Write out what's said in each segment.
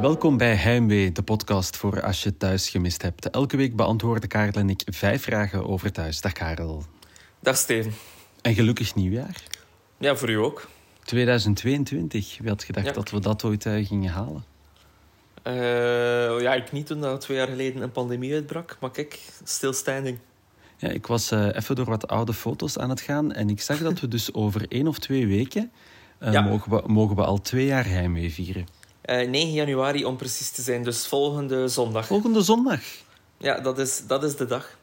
Welkom bij Heimwee, de podcast voor als je thuis gemist hebt. Elke week beantwoorden Karel en ik vijf vragen over thuis. Dag Karel. Dag Steven. En gelukkig nieuwjaar. Ja, voor u ook. 2022. Wie had gedacht Ja. dat we dat ooit eh, gingen halen? Eh, ja, ik niet toen dat twee jaar geleden een pandemie uitbrak. Maar kijk, still standing. Ja, ik was eh, even door wat oude foto's aan het gaan en ik zag dat we dus over één of twee weken Ja. mogen, we, mogen we al twee jaar Heimwee vieren. Eh 9 januari om precies te zijn, dus volgende zondag. Volgende zondag. Ja, dat is, dat is de dag.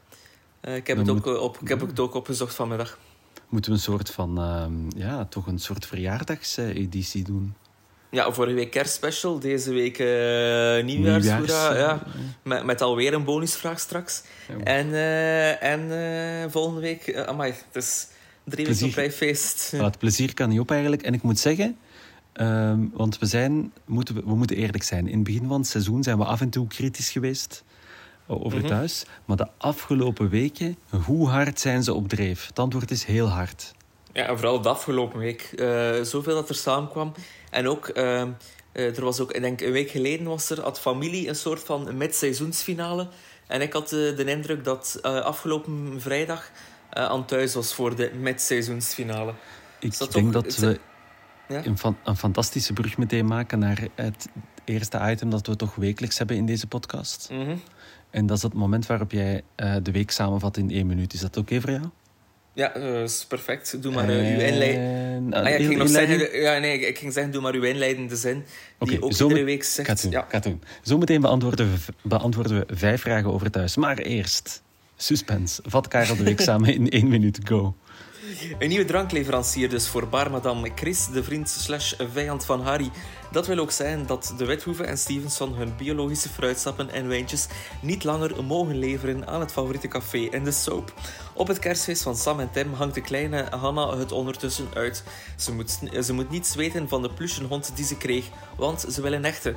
Eh, ik, heb Dan het ook, moet- eh, op, ik heb het ook opgezocht vanmiddag. Moeten we een soort van, ehm, ja, toch een soort verjaardagseditie doen. Ja, vorige week kerstspecial, deze week eh nieuwjaarshoera. Nieuwjaars, ja, eh, met, met alweer een bonusvraag straks. Ja. En, eh, en eh, volgende week, uh, amai, het is drie weken op feest. Ja, het plezier kan niet op eigenlijk. En ik moet zeggen, ehm, want we, zijn, moeten, we, moeten eerlijk zijn. In het begin van het seizoen zijn we af en toe kritisch geweest over Mhm. thuis. Maar de afgelopen weken, hoe hard zijn ze op dreef? Het antwoord is heel hard. Ja, en vooral de afgelopen week. Eh, zoveel dat er samenkwam. En ook, eh, eh, er was ook, ik denk een week geleden was er, had familie een soort van mid-seizoensfinale. En ik had eh, de indruk dat afgelopen vrijdag aan thuis was voor de mid-seizoensfinale. Ik dat denk dat we Ja? een, fan- een fantastische brug meteen maken naar het eerste item dat we toch wekelijks hebben in deze podcast. Mhm. En dat is het moment waarop jij eh, de week samenvat in één minuut. Is dat oké voor jou? Ja, eh, is perfect. Doe maar eh, uw inleiding. En- Ah, ja, ik, ging nog zeggen, ja, nee, ik ging zeggen, doe maar uw inleidende zin. Die Oké, ook zo iedere week zegt. doen. Ja. ik ga het doen. Zometeen beantwoorden we, beantwoorden we vijf vragen over thuis. Maar eerst, suspense. Vat Karel de week samen in één minuut. Go. Een nieuwe drankleverancier dus voor bar madame Chris, de vriend slash vijand van Harry. Dat wil ook zeggen dat de Wethoeve en Stevenson hun biologische fruitsappen en wijntjes niet langer mogen leveren aan het favoriete café in de soap. Op het kerstfeest van Sam en Tim hangt de kleine Hanna het ondertussen uit. Ze moet, ze moet niets weten van de plushenhond die ze kreeg, want ze wil een echte.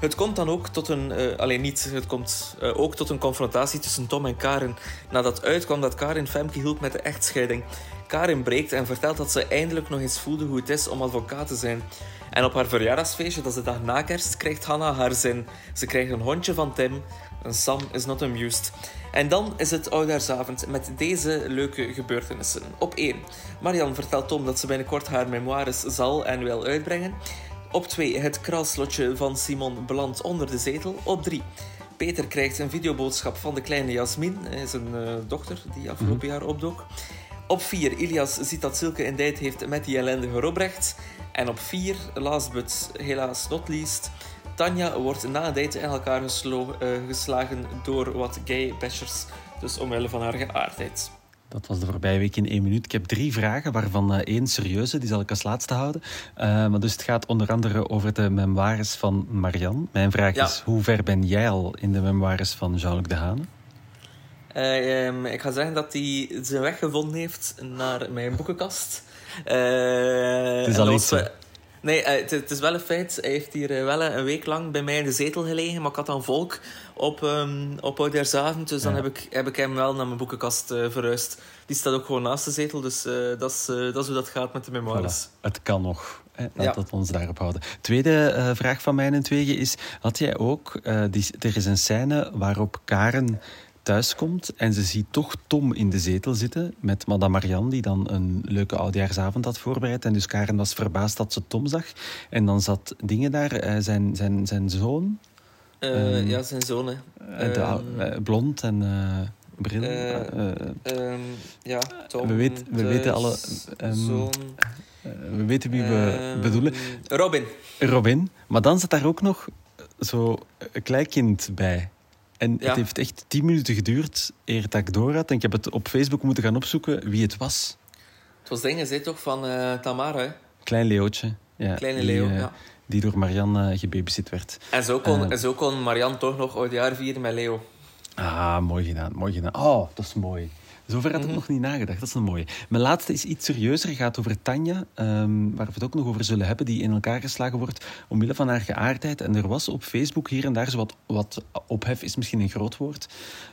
Het komt dan ook tot een, eh, alleen niet, het komt eh, ook tot een confrontatie tussen Tom en Karen. Nadat uitkwam dat Karen Femke hielp met de echtscheiding. Karen breekt en vertelt dat ze eindelijk nog eens voelde hoe het is om advocaat te zijn. En op haar verjaardagsfeestje, dat is de dag na kerst, krijgt Hannah haar zin. Ze krijgt een hondje van Tim. En Sam is not amused. En dan is het oudjaarsavond met deze leuke gebeurtenissen. Op 1. Marian vertelt Tom dat ze binnenkort haar memoires zal en wil uitbrengen. Op 2. Het kraalslotje van Simon belandt onder de zetel. Op 3. Peter krijgt een videoboodschap van de kleine Jasmin, zijn eh, dochter, die afgelopen jaar opdook. Op 4. Ilias ziet dat Silke een date heeft met die ellendige Robrecht. En op 4. Last but helaas not least. Tanja wordt na een date in elkaar geslo- eh, geslagen door wat gay bashers. Dus omwille van haar geaardheid. Dat was de voorbije week in één minuut. Ik heb drie vragen, waarvan eh, één serieuze. Die zal ik als laatste houden. Eh, maar dus het gaat onder andere over de memoires van Marianne. Mijn vraag Ja. is, hoe ver ben jij al in de memoires van Jean-Luc Dehane? Eh, ehm, ik ga zeggen dat hij zijn weg gevonden heeft naar mijn boekenkast. Eh, is en al iets, Nee, eh, het, het is wel een feit. Hij heeft hier wel een week lang bij mij in de zetel gelegen. Maar ik had dan volk op, um, op oudjaarsavond. Dus dan Ja. heb, ik, heb ik hem wel naar mijn boekenkast eh, verhuisd. Die staat ook gewoon naast de zetel. Dus dat, is, dat is hoe dat gaat met de memoires. Voilà. Het kan nog. Ja. dat ons daarop houden. Tweede vraag van mij en tweeën is... Had jij ook... die, er is een scène waarop Karen thuiskomt en ze ziet toch Tom in de zetel zitten met madame Marianne, die dan een leuke oudjaarsavond had voorbereid. En dus Karen was verbaasd dat ze Tom zag. En dan zat dingen daar, eh, zijn, zijn, zijn zoon, Eh, Ehm, ja, zijn zoon. hè. eh, de Ehm, eh, blond en bril. eh, eh, ehm, ja, Tom. We weten- we weten alle, zoon. we weten wie we bedoelen. Robin. Robin. Maar dan zit daar ook nog zo een kleinkind bij. En Ja. het heeft echt tien minuten geduurd eer dat ik door had. En ik heb het op Facebook moeten gaan opzoeken wie het was. Het was dingen, zei toch, van eh, Tamara, hè? Klein Leeuwtje. Ja, Kleine die, Leo, eh, ja. Die door Marianne uh, gebabysit werd. En zo kon, en zo kon Marianne toch nog oudjaar vieren met Leo. Ah, mooi gedaan, mooi gedaan. Oh, dat is mooi. Zover had ik Mhm. nog niet nagedacht. Dat is een mooie. Mijn laatste is iets serieuzer. gaat over Tanja, ehm, waar we het ook nog over zullen hebben, die in elkaar geslagen wordt omwille van haar geaardheid. En er was op Facebook hier en daar zo wat, wat ophef, is misschien een groot woord.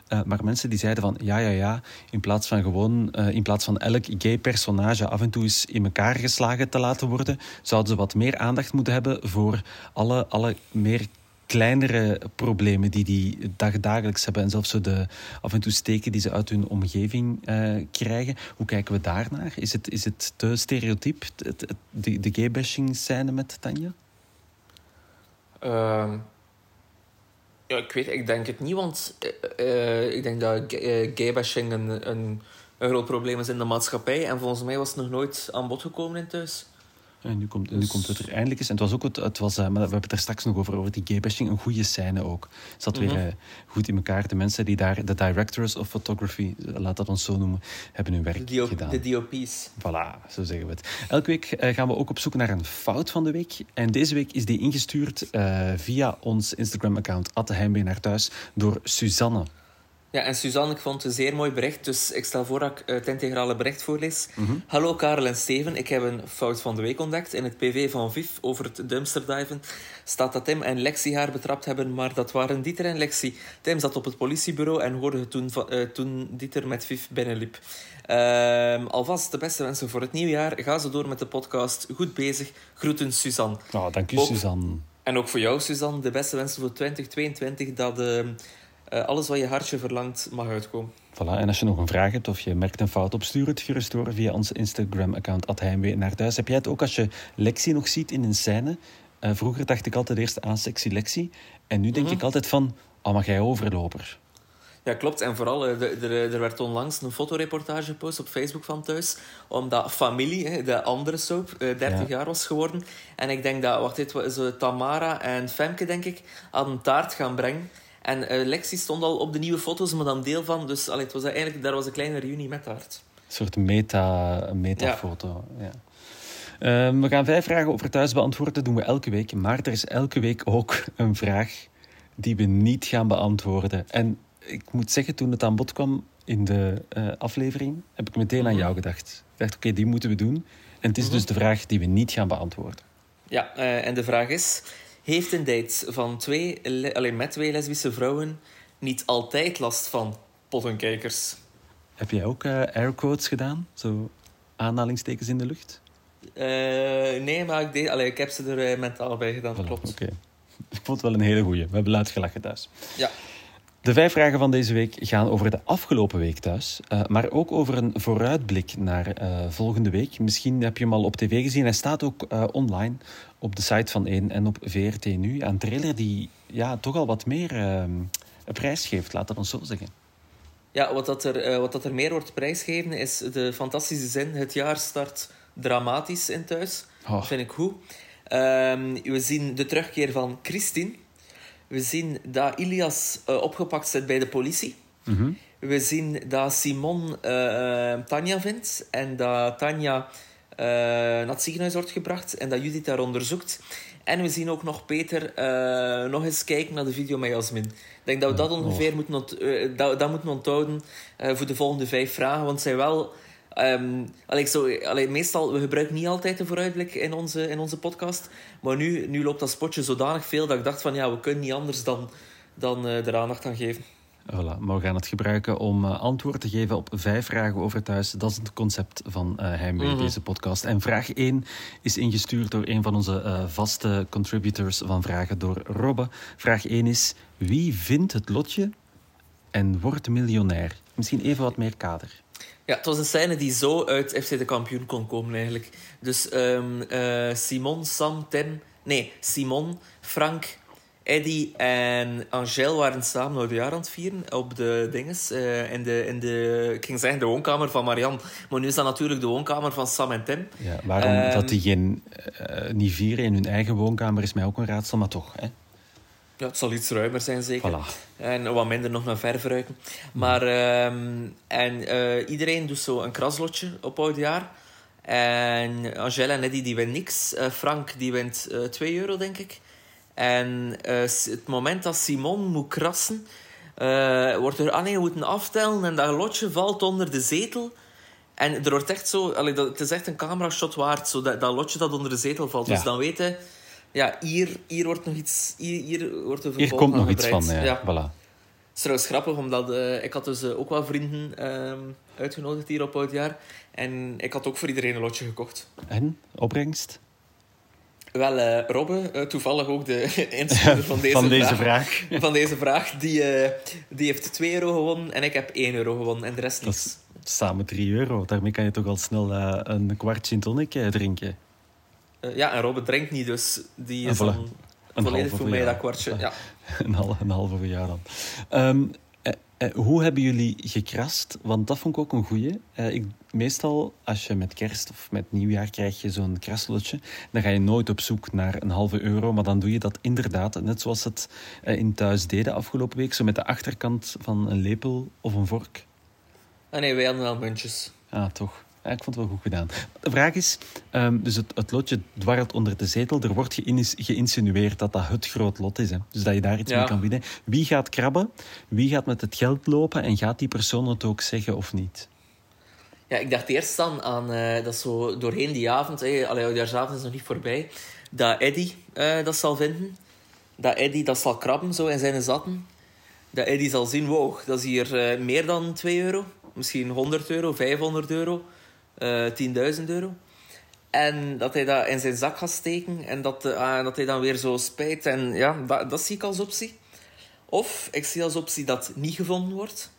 Eh, maar mensen die zeiden van ja, ja, ja, in plaats van gewoon, eh, in plaats van elk gay personage af en toe eens in elkaar geslagen te laten worden, zouden ze wat meer aandacht moeten hebben voor alle, alle meer kleinere problemen die die dagdagelijks hebben. En zelfs zo de af en toe steken die ze uit hun omgeving uh, krijgen. Hoe kijken we daarnaar? Is het, is het te stereotyp, de, de gay-bashing scène met Tanja? Uh, ja, ik weet, ik denk het niet, want uh, ik denk dat gay-bashing een, een, een groot probleem is in de maatschappij. En volgens mij was het nog nooit aan bod gekomen in thuis. En nu komt, nu komt het er eindelijk eens. En het was ook, het, het was, uh, maar we hebben het er straks nog over, over die gaybashing. Een goede scène ook. Het zat weer uh, goed in elkaar. De mensen die daar, de directors of photography, laat dat ons zo noemen, hebben hun werk de gedaan. De DOP's. Voilà, zo zeggen we het. Elke week uh, gaan we ook op zoek naar een fout van de week. En deze week is die ingestuurd via ons Instagram-account, naar thuis, door Suzanne. Ja, en Suzanne, ik vond het een zeer mooi bericht, dus ik stel voor dat ik het integrale bericht voorlees. Mm -hmm. Hallo Karel en Steven, ik heb een fout van de week ontdekt. In het PV van Viv over het dumpsterdiven staat dat Tim en Lexi haar betrapt hebben, maar dat waren Dieter en Lexi. Tim zat op het politiebureau en hoorde het toen, uh, toen Dieter met Viv binnenliep. Uh, alvast de beste wensen voor het nieuwjaar. Ga zo door met de podcast. Goed bezig. Groeten, Suzanne. Oh, dank u, Suzanne. En ook voor jou, Suzanne, de beste wensen voor 2022. Dat... Uh, alles wat je hartje verlangt mag uitkomen. Voilà, en als je nog een vraag hebt of je merkt een fout op, stuur het gerust door via ons Instagram-account Heimwee naar thuis. Heb jij het ook als je Lexi nog ziet in een scène? Uh, vroeger dacht ik altijd eerst aan sexy Lexi. En nu denk mm -hmm. ik altijd van, oh, mag jij overloper? Ja, klopt. En vooral, er werd onlangs een fotoreportage gepost op Facebook van thuis. Omdat Familie, de andere soap, 30 ja. jaar was geworden. En ik denk dat, wacht even, Tamara en Femke, denk ik, hadden een taart gaan brengen. En uh, Lexi stond al op de nieuwe foto's, maar dan deel van. Dus allee, het was eigenlijk, daar was een kleine reunie met haar. Een soort meta, meta-foto. Ja. ja. Um, we gaan vijf vragen over thuis beantwoorden. Dat doen we elke week. Maar er is elke week ook een vraag die we niet gaan beantwoorden. En ik moet zeggen, toen het aan bod kwam in de uh, aflevering, heb ik meteen aan jou gedacht. Ik dacht, oké, okay, die moeten we doen. En het is -hmm. dus de vraag die we niet gaan beantwoorden. Ja, uh, en de vraag is heeft een date van twee, alleen met twee lesbische vrouwen niet altijd last van pottenkijkers. Heb jij ook uh, airquotes gedaan? Zo aanhalingstekens in de lucht? Uh, nee, maar ik, deed, allee, ik heb ze er uh, mentaal bij gedaan, voilà, klopt. Okay. Ik vond het wel een hele goeie. We hebben luid gelachen thuis. Ja. De vijf vragen van deze week gaan over de afgelopen week thuis, uh, maar ook over een vooruitblik naar uh, volgende week. Misschien heb je hem al op tv gezien. Hij staat ook uh, online op de site van 1 en op VRT Nu. Een trailer die ja, toch al wat meer prijs geeft, laat dat ons zo zeggen. Ja, wat, dat er, wat dat er meer wordt prijsgegeven is de fantastische zin: het jaar start dramatisch in thuis. Oh. Dat vind ik goed. Um, we zien de terugkeer van Christine. We zien dat Ilias uh, opgepakt zit bij de politie. Mm -hmm. We zien dat Simon uh, Tanja vindt en dat Tanja naar het ziekenhuis wordt gebracht en dat Judith daar onderzoekt. En we zien ook nog Peter nog eens kijken naar de video met Jasmin. Ik denk dat we dat ongeveer oh. moeten, ont dat, dat moeten onthouden voor de volgende vijf vragen, want het zijn wel... Um, allee, zo, allee, meestal, we gebruiken niet altijd de vooruitblik in onze, in onze podcast. Maar nu, nu loopt dat spotje zodanig veel dat ik dacht van ja, we kunnen niet anders dan, dan uh, er aandacht aan geven. Voilà, maar we gaan het gebruiken om uh, antwoord te geven op vijf vragen over thuis. Dat is het concept van uh, Heimwee, mm -hmm. deze podcast. En vraag 1 is ingestuurd door een van onze uh, vaste contributors van vragen, door Robbe. Vraag 1 is, wie vindt het lotje en wordt miljonair? Misschien even wat meer kader. Ja, het was een scène die zo uit FC de kampioen kon komen eigenlijk. Dus um, uh, Simon, Sam, Tim... Nee, Simon, Frank, Eddy en Angel waren samen oudjaar aan het vieren op de dinges. Uh, in, de, in de, ik ging zeggen de woonkamer van Marianne. Maar nu is dat natuurlijk de woonkamer van Sam en Tim. Ja, waarom um, dat die geen, uh, niet vieren in hun eigen woonkamer is mij ook een raadsel, maar toch, hè? Ja, het zal iets ruimer zijn, zeker. Voilà. En wat minder nog naar verf ruiken. Maar um, en, uh, iedereen doet zo een kraslotje op oudjaar. En Angela en Eddie die winnen niks. Uh, Frank die wint uh, 2 euro, denk ik. En het moment dat Simon moet krassen, wordt er... Ah nee, moeten aftellen en dat lotje valt onder de zetel. En er wordt echt zo... Allee, dat, het is echt een camera shot waard, zo dat, dat lotje dat onder de zetel valt. Ja. Dus dan weten ja, hier, hier wordt nog iets... Hier, hier wordt een Hier komt nog iets van, ja. ja. Voilà. Het is trouwens grappig, omdat uh, ik had dus uh, ook wel vrienden uh, uitgenodigd hier op oudjaar. En ik had ook voor iedereen een lotje gekocht. En? Opbrengst? Wel, uh, Robbe, toevallig ook de instuurder van deze, van deze vraag, vraag. Van deze vraag, die, die heeft 2 euro gewonnen en ik heb 1 euro gewonnen en de rest niets. Samen 3 euro. Daarmee kan je toch al snel een kwart gin tonic drinken. Ja, en Robbe drinkt niet, dus die is dan volledig voor mij dat kwartje. Ja. een, halve, een halve voor jou dan. Um, eh, hoe hebben jullie gekrast? Want dat vond ik ook een goeie. Eh, ik, meestal, als je met kerst of met nieuwjaar krijg je zo'n kraslotje, dan ga je nooit op zoek naar een halve euro, maar dan doe je dat inderdaad, net zoals het eh, in thuis deden afgelopen week, zo met de achterkant van een lepel of een vork. Ah nee, wij hadden wel muntjes. Ah, toch. Ja, ik vond het wel goed gedaan. De vraag is, um, dus het, het, lotje dwarrelt onder de zetel. Er wordt geïnsinueerd dat dat het groot lot is. Hè? Dus dat je daar iets mee kan winnen. Wie gaat krabben? Wie gaat met het geld lopen? En gaat die persoon het ook zeggen of niet? Ja, ik dacht eerst dan aan, uh, dat zo doorheen die avond, hey, allee, oudjaarsavond is nog niet voorbij, dat Eddy uh, dat zal vinden. Dat Eddy dat zal krabben, zo in zijn zatten. Dat Eddy zal zien, wow, dat is hier uh, meer dan 2 euro. Misschien 100 euro, 500 euro uh, eh, 10.000 euro. En dat hij dat in zijn zak gaat steken en dat, uh, dat hij dan weer zo spijt. En ja, dat, dat zie ik als optie. Of ik zie als optie dat niet gevonden wordt.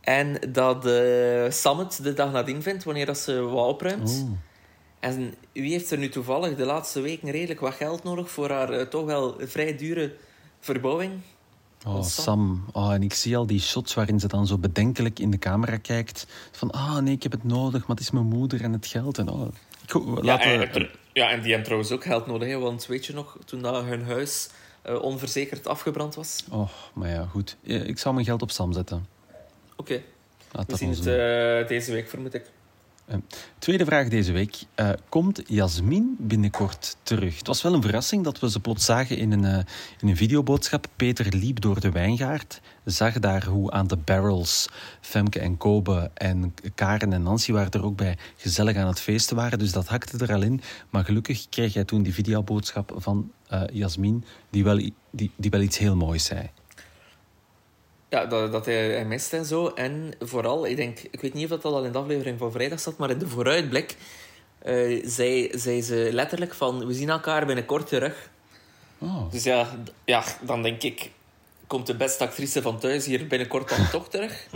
En dat uh, Sam het de dag nadien vindt, wanneer dat ze wat opruimt. En wie heeft er nu toevallig de laatste weken redelijk wat geld nodig voor haar uh, toch wel vrij dure verbouwing? Oh, Sam. Oh, en ik zie al die shots waarin ze dan zo bedenkelijk in de camera kijkt. Van, ah nee, ik heb het nodig, maar het is mijn moeder en het geld. En, oh, ja, en, ja, en die hebben trouwens ook geld nodig. Hè, want weet je nog, toen dat hun huis uh, onverzekerd afgebrand was? Oh, maar ja, goed. Ik zal mijn geld op Sam zetten. Oké. Okay. We zien het uh, deze week, vermoed ik. Uh, tweede vraag deze week. Uh, komt Jasmin binnenkort terug? Het was wel een verrassing dat we ze plots zagen in een, uh, in een videoboodschap. Peter liep door de wijngaard, zag daar hoe aan de barrels Femke en Kobe en Karen en Nancy waren er ook bij gezellig aan het feesten waren. Dus dat hakte er al in. Maar gelukkig kreeg hij toen die videoboodschap van Jasmin, die wel, die, die wel iets heel moois zei ja, dat, dat hij, hij mist en zo. En vooral, ik denk, ik weet niet of dat al in de aflevering van vrijdag zat, maar in de vooruitblik uh, zei, zei ze letterlijk van, we zien elkaar binnenkort terug. Oh. Dus ja, ja, dan denk ik, komt de beste actrice van thuis hier binnenkort dan toch terug?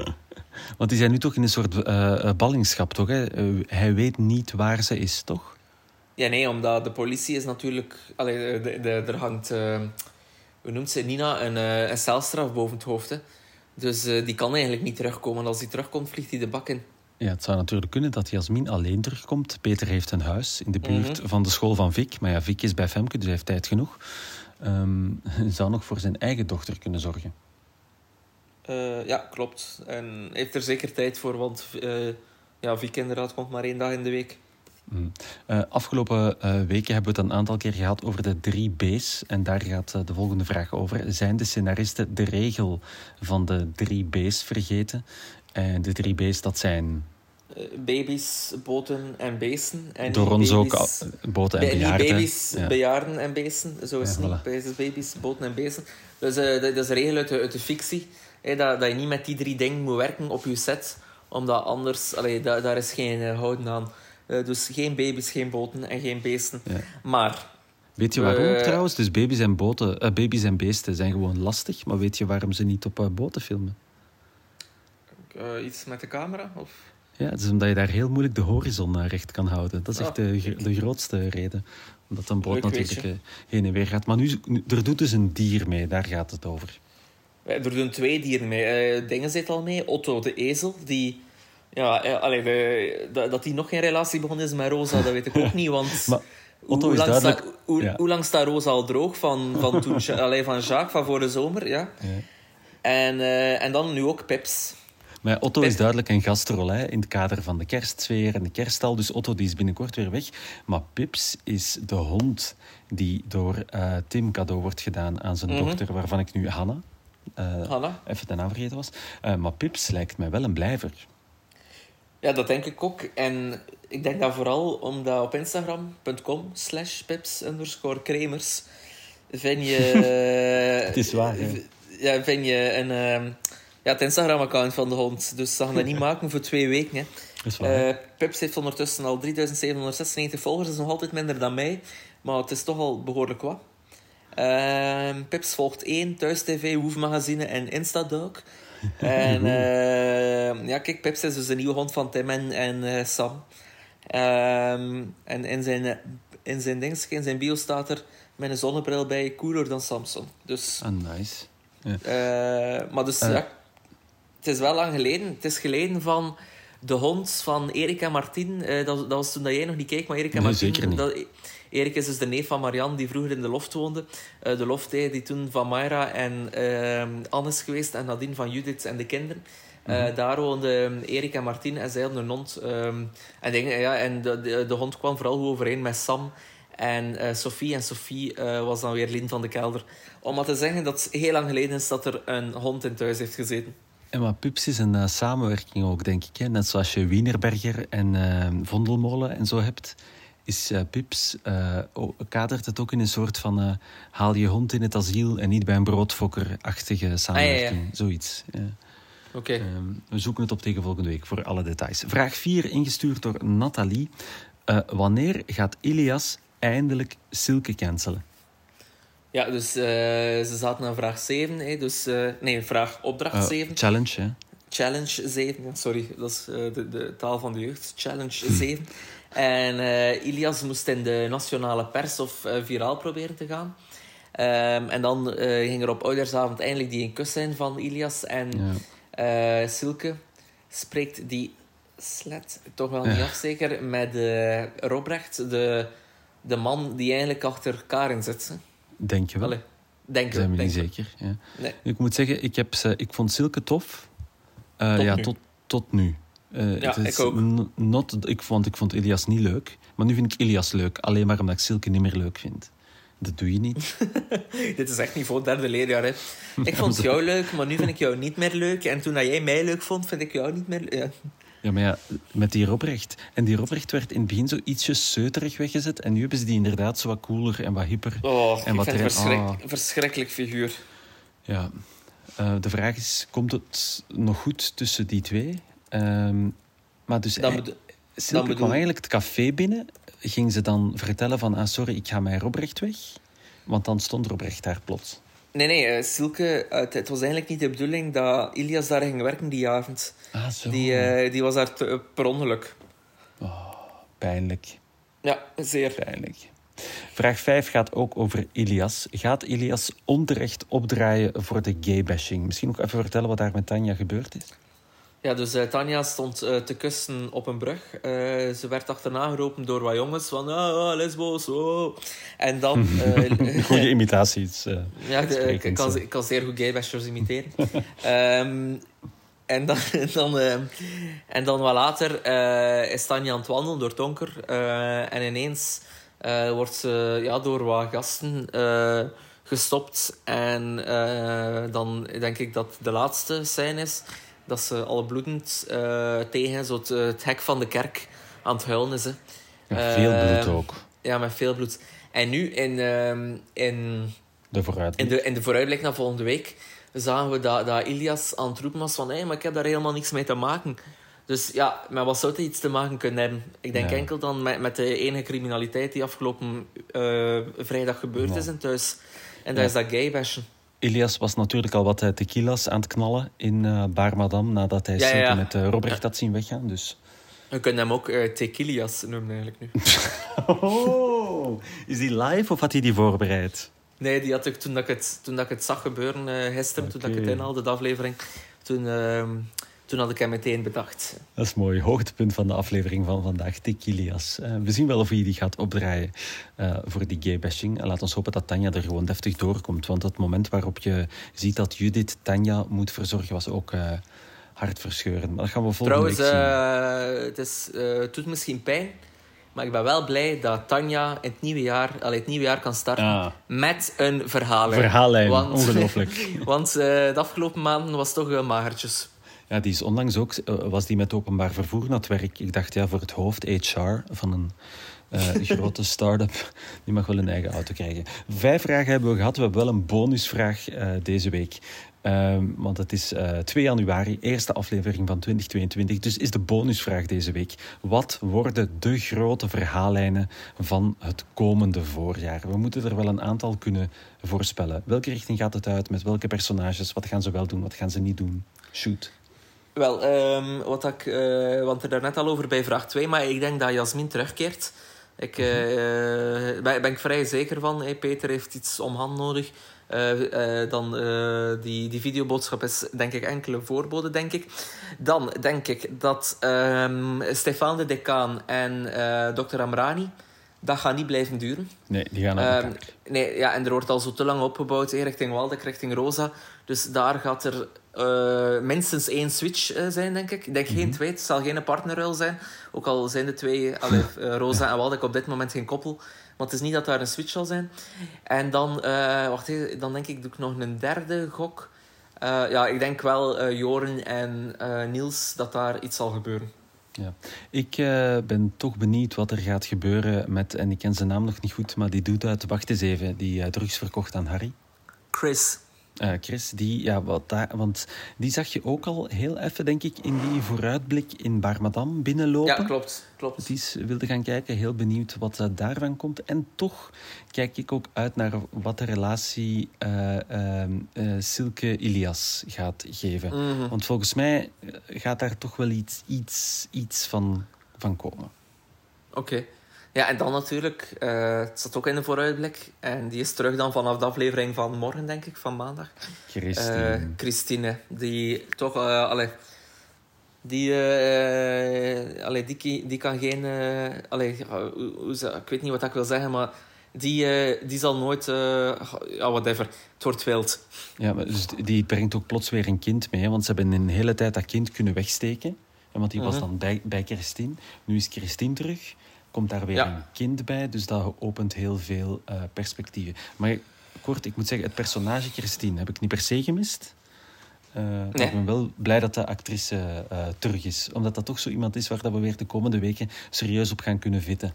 Want die zijn nu toch in een soort uh, ballingschap, toch? Hè? Uh, hij weet niet waar ze is, toch? Ja, nee, omdat de politie is natuurlijk... Allee, de, de, er hangt... hoe noemt ze? Nina een, een celstraf boven het hoofd, hè? Dus uh, die kan eigenlijk niet terugkomen. Als hij terugkomt, vliegt hij de bak in. Ja, het zou natuurlijk kunnen dat Jasmin alleen terugkomt. Peter heeft een huis in de buurt mhm. van de school van Vic. Maar ja, Vic is bij Femke, dus hij heeft tijd genoeg. Um, zou nog voor zijn eigen dochter kunnen zorgen. Uh, ja, klopt. En heeft er zeker tijd voor, want uh, ja, Vic inderdaad komt maar één dag in de week. Uh, afgelopen uh, weken hebben we het een aantal keer gehad over de drie B's. En daar gaat uh, de volgende vraag over. Zijn de scenaristen de regel van de drie B's vergeten? En de drie B's, dat zijn... baby's, boten en beesten. En Door ons ook boten en bejaarden. baby's, ja. bejaarden en beesten. Zo is het niet. Baby's, boten en beesten. Dus dat, dat, is een regel uit de, uit de fictie. Dat, dat je niet met die drie dingen moet werken op je set. Omdat anders... Allee, daar, daar is geen houden aan. Uh, dus geen baby's, geen boten en geen beesten. Ja. Maar... Weet je waarom uh, trouwens? Dus baby's en, boten, uh, baby's en beesten zijn gewoon lastig. Maar weet je waarom ze niet op boten filmen? iets met de camera? Of? Ja, het is omdat je daar heel moeilijk de horizon recht kan houden. Dat is echt ah. de, de grootste reden. Omdat een boot natuurlijk heen en weer gaat. Maar nu, nu, er doet dus een dier mee, daar gaat het over. Er doen twee dieren mee. dingen zit al mee. Otto, de ezel, die ja, eh, allee, dat hij nog geen relatie begonnen is met Rosa, dat weet ik ook niet. Want maar Otto hoe, is lang duidelijk... sta, hoe, ja. hoe, lang staat Rosa al droog van, van, toen, allee, van Jacques van voor de zomer? Ja. ja. En, uh, en dan nu ook Pips. Maar Otto is duidelijk een gastrol hè, in het kader van de kerstsfeer en de kerststal. Dus Otto die is binnenkort weer weg. Maar Pips is de hond die door uh, Tim cadeau wordt gedaan aan zijn mm -hmm. dochter, waarvan ik nu Hanna, uh, Hanna. even de naam vergeten was. Uh, maar Pips lijkt mij wel een blijver. Ja, dat denk ik ook. En ik denk dat vooral omdat op Instagram.com slash pips underscore kremers vind je... het is waar, ja. vind je een... Uh, ja, het Instagram-account van de hond. Dus ze gaan dat niet maken voor twee weken. Hè. Uh, Pips heeft ondertussen al 3796 volgers. Dat is nog altijd minder dan mij. maar het is toch al behoorlijk wat. Ehm, Pips volgt 1, Thuis TV, Woefmagazine en Instadoc. En ehm, ja, kijk, Pips is dus de nieuwe hond van Tim en, en eh, Sam. Ehm, en in zijn, in zijn ding, in zijn bio staat er met een zonnebril bij cooler dan Samson. Dus, Ah, nice. Eh, maar dus, Eh. ja, het is wel lang geleden. Het is geleden van de hond van Erik en Martin. Eh, dat, dat was toen dat jij nog niet keek, maar Erik en Nee, Martin... zeker niet. Dat, Erik is dus de neef van Marianne, die vroeger in de loft woonde. Eh, de loft die toen van Mayra en ehm Anne is geweest en nadien van Judith en de kinderen. Eh, Mhm. Daar woonden Erik en Martin en zij hadden een hond. ehm, en ja, en de, de, de hond kwam vooral goed overeen met Sam en eh, Sophie. En Sophie was dan weer Lien van de Kelder. Om maar te zeggen dat het heel lang geleden is dat er een hond in thuis heeft gezeten. En maar Pips is een samenwerking ook, denk ik. Hè? Net zoals je Wienerberger en Vondelmolen en zo hebt, is eh, Pips, eh, o- kadert het ook in een soort van eh, haal je hond in het asiel en niet bij een broodfokker-achtige samenwerking. Zoiets. Ja. Oké. Ehm, we zoeken het op tegen volgende week voor alle details. Vraag 4, ingestuurd door Nathalie. Eh, wanneer gaat Ilias eindelijk Silke cancelen? Ja, dus eh, ze zaten aan vraag 7. Hè, dus, eh, nee, vraag opdracht Eh, 7. challenge, hè? Challenge 7. Ja, sorry, dat is eh, de, de taal van de jeugd. Challenge 7. En eh, Ilias moest in de nationale pers of eh, viraal proberen te gaan. Ehm, en dan eh, ging er op oudersavond eindelijk die een kus zijn van Ilias. En Ja. Silke spreekt die slet toch wel niet af, zeker, met Robrecht, de, de man die eigenlijk achter Karin zit. Hè. Denk je wel? Allee, denk Zijn we denk niet zeker. Ja. Nee. Ik moet zeggen, ik, heb ze, ik vond Silke tof. Tot ja, nu. tot, tot nu. Eh, Ja, ik ook. Not, ik, vond, ik vond Ilias niet leuk. Maar nu vind ik Ilias leuk. Alleen maar omdat ik Silke niet meer leuk vind. Dat doe je niet. Dit is echt het derde leerjaar. Hè. Ik vond jou leuk, maar nu vind ik jou niet meer leuk. En toen dat jij mij leuk vond, vind ik jou niet meer leuk. Ja. Ja, maar ja, met die Robrecht. En die Robrecht werd in het begin zo ietsje zeuterig weggezet. En nu hebben ze die inderdaad zo wat cooler en wat hipper. Oh, En ik wat vind er- verschrik- ah. verschrikkelijk figuur. Ja. Eh, de vraag is, komt het nog goed tussen die twee? Ehm, maar dus... Dan bedo- Silke Dan bedoel- kwam eigenlijk het café binnen. Ging ze dan vertellen van, ah, sorry, ik ga met Robrecht weg? Want dan stond Robrecht daar plots. Nee, nee, eh, Silke, het, het was eigenlijk niet de bedoeling dat Ilias daar ging werken die avond. Ah, zo. Die, eh, die was daar te- eh, per ongeluk. Pijnlijk, Ja, zeer. pijnlijk. Vraag 5 gaat ook over Ilias. Gaat Ilias onterecht opdraaien voor de gay-bashing? Misschien nog even vertellen wat daar met Tanja gebeurd is. Ja, dus eh, Tanja stond eh, te kussen op een brug. Eh, ze werd achterna geroepen door wat jongens van ah, ah, lesbos, oh. En dan... Goede imitaties. Ja, de- ik, kan, ik kan zeer goed gaybashers imiteren. Ehm, en dan, en dan, ehm, en dan wat later is Tanja aan het wandelen door het donker. en ineens wordt ze ja, door wat gasten gestopt. En dan denk ik dat de laatste scène is dat ze al bloedend eh, tegen zo het, het hek van de kerk aan het huilen is. Hè. Ja, veel bloed Ehm, ook. Ja, met veel bloed. En nu in, ehm, in De vooruit. in de, in de vooruitblik naar volgende week zagen we dat, dat Ilias aan het roepen was van hé, maar ik heb daar helemaal niks mee te maken. Dus ja, maar wat zou het iets te maken kunnen hebben? Ik denk Ja. enkel dan met, met de enige criminaliteit die afgelopen eh, vrijdag gebeurd is in thuis. En dat Ja. is dat gaybashen. Ilias was natuurlijk al wat eh, tequila's aan het knallen in eh Bar Madame, nadat hij Ja, met eh, Robrecht had zien weggaan. Dus. We kunnen hem ook eh Tequilias noemen eigenlijk nu. Oh, is die live of had hij die voorbereid? Nee, die had ik toen dat ik het, toen dat ik het zag gebeuren eh, gisteren, toen dat ik het inhaalde, de aflevering, toen, ehm, toen had ik hem meteen bedacht. Dat is mooi. Hoogtepunt van de aflevering van vandaag, Tequilias. Eh, we zien wel of hij die gaat opdraaien eh, voor die gaybashing. En laat ons hopen dat Tanja er gewoon deftig doorkomt. Want het moment waarop je ziet dat Judith Tanja moet verzorgen, was ook eh hartverscheurend. Maar dat gaan we volgende Trouwens, week zien. het, is, het doet misschien pijn, maar ik ben wel blij dat Tanja in het nieuwe jaar, allee, het nieuwe jaar kan starten Ah. met een verhaal. Verhaallijn, Want, ongelooflijk. want de afgelopen maanden was het toch uh, magertjes. Ja, die is onlangs ook, eh, was die met openbaar vervoer naar het werk. Ik dacht, ja, voor het hoofd HR van een eh, grote start-up, die mag wel een eigen auto krijgen. Vijf vragen hebben we gehad. We hebben wel een bonusvraag eh, deze week. Ehm, want het is uh, 2 januari, eerste aflevering van 2022. Dus is de bonusvraag deze week. Wat worden de grote verhaallijnen van het komende voorjaar? We moeten er wel een aantal kunnen voorspellen. Welke richting gaat het uit? Met welke personages? Wat gaan ze wel doen? Wat gaan ze niet doen? Shoot. Wel, um, wat ik, uh, want er net al over bij vraag 2, maar ik denk dat Jasmin terugkeert. Ik uh, ben, ben ik vrij zeker van. Hey, Peter heeft iets om hand nodig. Uh, dan die, die videoboodschap is denk ik enkele voorbode, denk ik. Dan denk ik dat um, Stefan de Decaan en Dr. Amrani dat gaat niet blijven duren. Nee, die gaan naar um, Nee, ja, en er wordt al zo te lang opgebouwd, richting Waldeck, richting Rosa. Dus daar gaat er uh, minstens één switch uh, zijn, denk ik. Ik denk geen mhm. twee, het zal geen partnerruil zijn. Ook al zijn de twee, allee, uh, Rosa en Waldeck, op dit moment geen koppel. Maar het is niet dat daar een switch zal zijn. En dan, wacht even, dan denk ik, doe ik nog een derde gok. ja, ik denk wel Joren en Niels dat daar iets zal gebeuren. Ja. Ik uh, ben toch benieuwd wat er gaat gebeuren met, en ik ken zijn naam nog niet goed, maar die doet uit, wacht eens even, die uh, drugs verkocht aan Harry. Chris. Uh, Chris, die, ja, wat daar, want die zag je ook al heel even, denk ik, in die vooruitblik in Barmadam binnenlopen. Ja, klopt. klopt. Die wilde gaan kijken, heel benieuwd wat uh, daarvan komt. En toch kijk ik ook uit naar wat de relatie uh, Silke-Ilias gaat geven. Mhm. Want volgens mij gaat daar toch wel iets, iets, iets van, van komen. Oké. Ja, en dan natuurlijk, uh, het zat ook in de vooruitblik. En die is terug dan vanaf de aflevering van morgen, denk ik, van maandag. Christine. Uh, Christine, die toch, uh, allee, die, allee, die, die kan geen, allee, hoe, hoe, ik weet niet wat ik wil zeggen, maar die, die zal nooit, ja, whatever, het wordt wild. Ja, maar dus die brengt ook plots weer een kind mee, want ze hebben een hele tijd dat kind kunnen wegsteken. Want die was mhm. dan bij, bij Christine. Nu is Christine terug komt daar weer een kind bij. Dus dat opent heel veel uh, perspectieven. Maar kort, ik moet zeggen, het personage Christine heb ik niet per se gemist. Uh, nee. Ik ben wel blij dat de actrice uh, terug is. Omdat dat toch zo iemand is waar dat we weer de komende weken serieus op gaan kunnen vitten.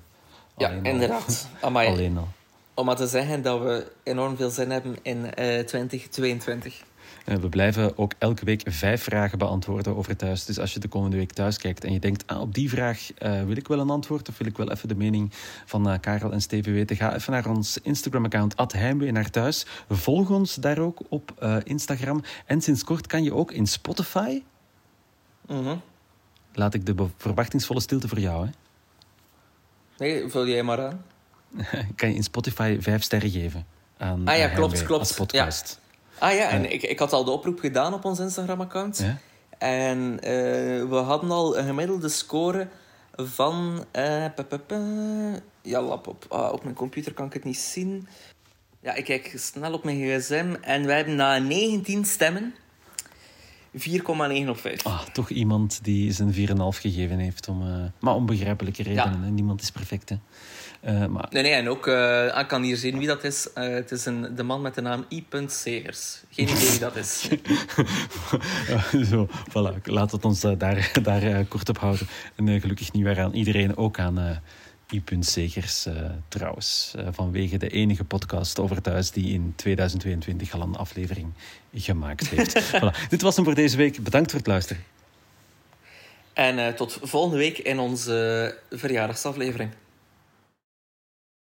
Ja, inderdaad. Alleen al. Om maar te zeggen dat we enorm veel zin hebben in 2022. Eh, we blijven ook elke week vijf vragen beantwoorden over thuis. Dus als je de komende week thuis kijkt en je denkt, ah, op die vraag uh, wil ik wel een antwoord of wil ik wel even de mening van uh, Karel en Steven weten, ga even naar ons Instagram-account Heimwee naar thuis. Volg ons daar ook op uh, Instagram. En sinds kort kan je ook in Spotify. Mm Laat ik de verwachtingsvolle stilte voor jou. Hè? Nee, vul jij maar aan. kan je in Spotify vijf sterren geven aan ah, ja, klopt, klopt. als podcast. Ja. Ah ja, en ik, ik had al de oproep gedaan op ons Instagram-account. Ja? En uh, we hadden al een gemiddelde score van... Uh, ja, lap op, ah, op mijn computer kan ik het niet zien. Ja, ik kijk snel op mijn gsm. En wij hebben na 19 stemmen 4,9 op 5. Ah, toch iemand die zijn 4,5 gegeven heeft. Om, uh, maar om begrijpelijke redenen. Ja. Niemand is perfect, hè. Uh, maar... Nee, nee, en ook, uh, ik kan hier zien wie dat is. Het is een, de man met de naam I. Segers. Geen idee wie dat is. Zo, voilà. Laat het ons daar, daar kort op houden. En gelukkig niet aan iedereen, ook aan I. Segers trouwens. vanwege de enige podcast over thuis die in 2022 al een aflevering gemaakt heeft. voilà. Dit was hem voor deze week. Bedankt voor het luisteren. En tot volgende week in onze verjaardagsaflevering.